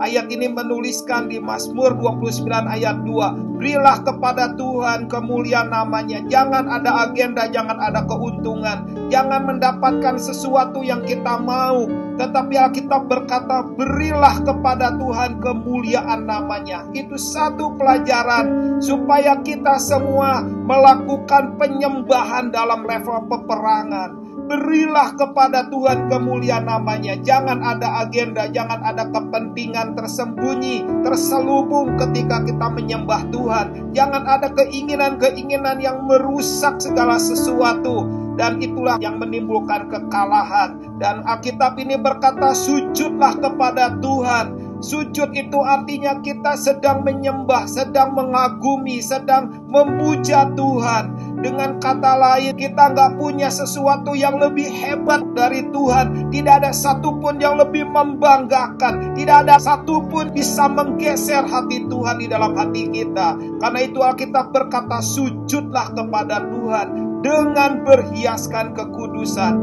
Ayat ini menuliskan di Mazmur 29 ayat 2. Berilah kepada Tuhan kemuliaan namanya. Jangan ada agenda, jangan ada keuntungan. Jangan mendapatkan sesuatu yang kita mau. Tetapi Alkitab berkata, berilah kepada Tuhan kemuliaan namanya. Itu satu pelajaran supaya kita semua melakukan penyembahan dalam level peperangan berilah kepada Tuhan kemuliaan namanya. Jangan ada agenda, jangan ada kepentingan tersembunyi, terselubung ketika kita menyembah Tuhan. Jangan ada keinginan-keinginan yang merusak segala sesuatu. Dan itulah yang menimbulkan kekalahan. Dan Alkitab ini berkata, sujudlah kepada Tuhan Sujud itu artinya kita sedang menyembah, sedang mengagumi, sedang memuja Tuhan. Dengan kata lain, kita nggak punya sesuatu yang lebih hebat dari Tuhan. Tidak ada satupun yang lebih membanggakan. Tidak ada satupun bisa menggeser hati Tuhan di dalam hati kita. Karena itu Alkitab berkata, sujudlah kepada Tuhan dengan berhiaskan kekudusan.